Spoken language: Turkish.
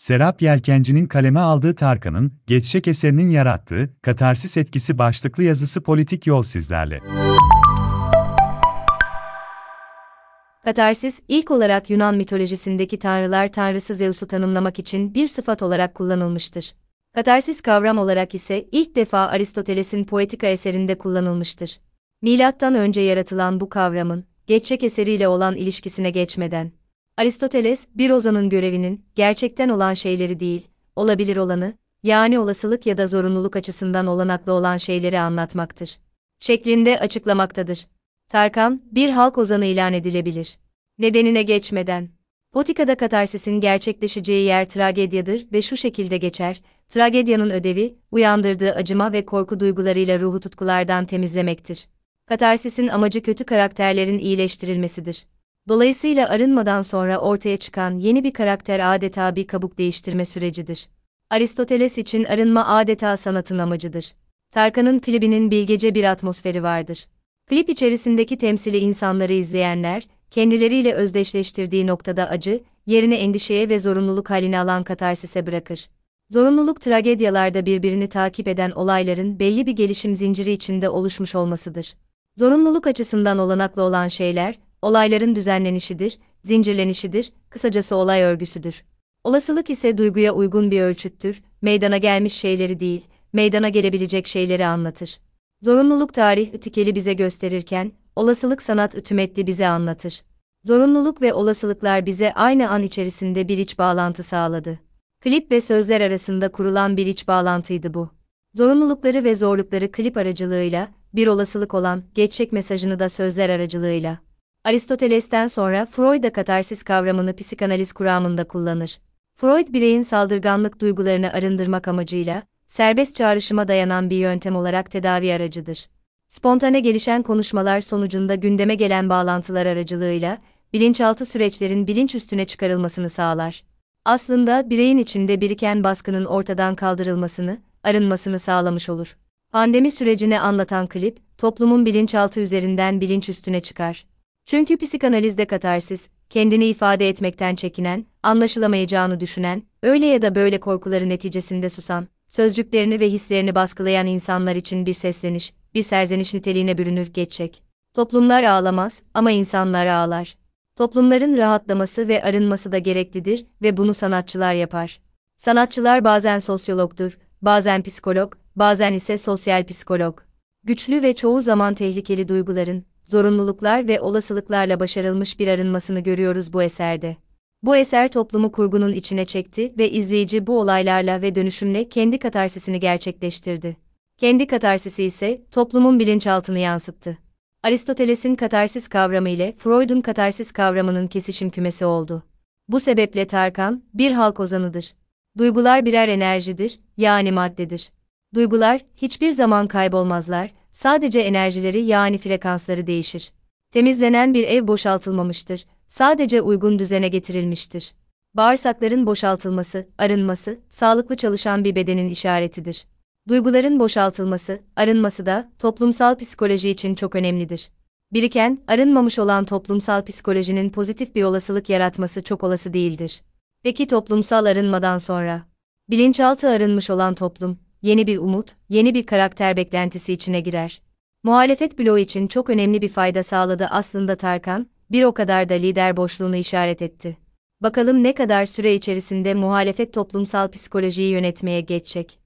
Serap Yelkenci'nin kaleme aldığı Tarkan'ın, Geçecek eserinin yarattığı, katarsis etkisi başlıklı yazısı Politik Yol sizlerle. Katarsis, ilk olarak Yunan mitolojisindeki tanrılar tanrısı Zeus'u tanımlamak için bir sıfat olarak kullanılmıştır. Katarsis kavram olarak ise ilk defa Aristoteles'in Poetika eserinde kullanılmıştır. Milattan önce yaratılan bu kavramın, geçecek eseriyle olan ilişkisine geçmeden, Aristoteles, bir ozanın görevinin, gerçekten olan şeyleri değil, olabilir olanı, yani olasılık ya da zorunluluk açısından olanaklı olan şeyleri anlatmaktır. Şeklinde açıklamaktadır. Tarkan, bir halk ozanı ilan edilebilir. Nedenine geçmeden. Potika'da katarsisin gerçekleşeceği yer tragedyadır ve şu şekilde geçer, tragedyanın ödevi, uyandırdığı acıma ve korku duygularıyla ruhu tutkulardan temizlemektir. Katarsisin amacı kötü karakterlerin iyileştirilmesidir. Dolayısıyla arınmadan sonra ortaya çıkan yeni bir karakter adeta bir kabuk değiştirme sürecidir. Aristoteles için arınma adeta sanatın amacıdır. Tarkan'ın klibinin bilgece bir atmosferi vardır. Klip içerisindeki temsili insanları izleyenler, kendileriyle özdeşleştirdiği noktada acı, yerine endişeye ve zorunluluk halini alan katarsise bırakır. Zorunluluk tragedyalarda birbirini takip eden olayların belli bir gelişim zinciri içinde oluşmuş olmasıdır. Zorunluluk açısından olanaklı olan şeyler, olayların düzenlenişidir, zincirlenişidir, kısacası olay örgüsüdür. Olasılık ise duyguya uygun bir ölçüttür, meydana gelmiş şeyleri değil, meydana gelebilecek şeyleri anlatır. Zorunluluk tarih itikeli bize gösterirken, olasılık sanat ütümetli bize anlatır. Zorunluluk ve olasılıklar bize aynı an içerisinde bir iç bağlantı sağladı. Klip ve sözler arasında kurulan bir iç bağlantıydı bu. Zorunlulukları ve zorlukları klip aracılığıyla, bir olasılık olan geçecek mesajını da sözler aracılığıyla. Aristoteles'ten sonra Freud da katarsis kavramını psikanaliz kuramında kullanır. Freud bireyin saldırganlık duygularını arındırmak amacıyla, serbest çağrışıma dayanan bir yöntem olarak tedavi aracıdır. Spontane gelişen konuşmalar sonucunda gündeme gelen bağlantılar aracılığıyla, bilinçaltı süreçlerin bilinç üstüne çıkarılmasını sağlar. Aslında bireyin içinde biriken baskının ortadan kaldırılmasını, arınmasını sağlamış olur. Pandemi sürecini anlatan klip, toplumun bilinçaltı üzerinden bilinç üstüne çıkar. Çünkü psikanalizde katarsis, kendini ifade etmekten çekinen, anlaşılamayacağını düşünen, öyle ya da böyle korkuları neticesinde susan, sözcüklerini ve hislerini baskılayan insanlar için bir sesleniş, bir serzeniş niteliğine bürünür geçecek. Toplumlar ağlamaz ama insanlar ağlar. Toplumların rahatlaması ve arınması da gereklidir ve bunu sanatçılar yapar. Sanatçılar bazen sosyologdur, bazen psikolog, bazen ise sosyal psikolog. Güçlü ve çoğu zaman tehlikeli duyguların, zorunluluklar ve olasılıklarla başarılmış bir arınmasını görüyoruz bu eserde. Bu eser toplumu kurgunun içine çekti ve izleyici bu olaylarla ve dönüşümle kendi katarsisini gerçekleştirdi. Kendi katarsisi ise toplumun bilinçaltını yansıttı. Aristoteles'in katarsis kavramı ile Freud'un katarsis kavramının kesişim kümesi oldu. Bu sebeple Tarkan, bir halk ozanıdır. Duygular birer enerjidir, yani maddedir. Duygular, hiçbir zaman kaybolmazlar, sadece enerjileri yani frekansları değişir. Temizlenen bir ev boşaltılmamıştır, sadece uygun düzene getirilmiştir. Bağırsakların boşaltılması, arınması, sağlıklı çalışan bir bedenin işaretidir. Duyguların boşaltılması, arınması da toplumsal psikoloji için çok önemlidir. Biriken, arınmamış olan toplumsal psikolojinin pozitif bir olasılık yaratması çok olası değildir. Peki toplumsal arınmadan sonra? Bilinçaltı arınmış olan toplum, yeni bir umut, yeni bir karakter beklentisi içine girer. Muhalefet bloğu için çok önemli bir fayda sağladı aslında Tarkan, bir o kadar da lider boşluğunu işaret etti. Bakalım ne kadar süre içerisinde muhalefet toplumsal psikolojiyi yönetmeye geçecek.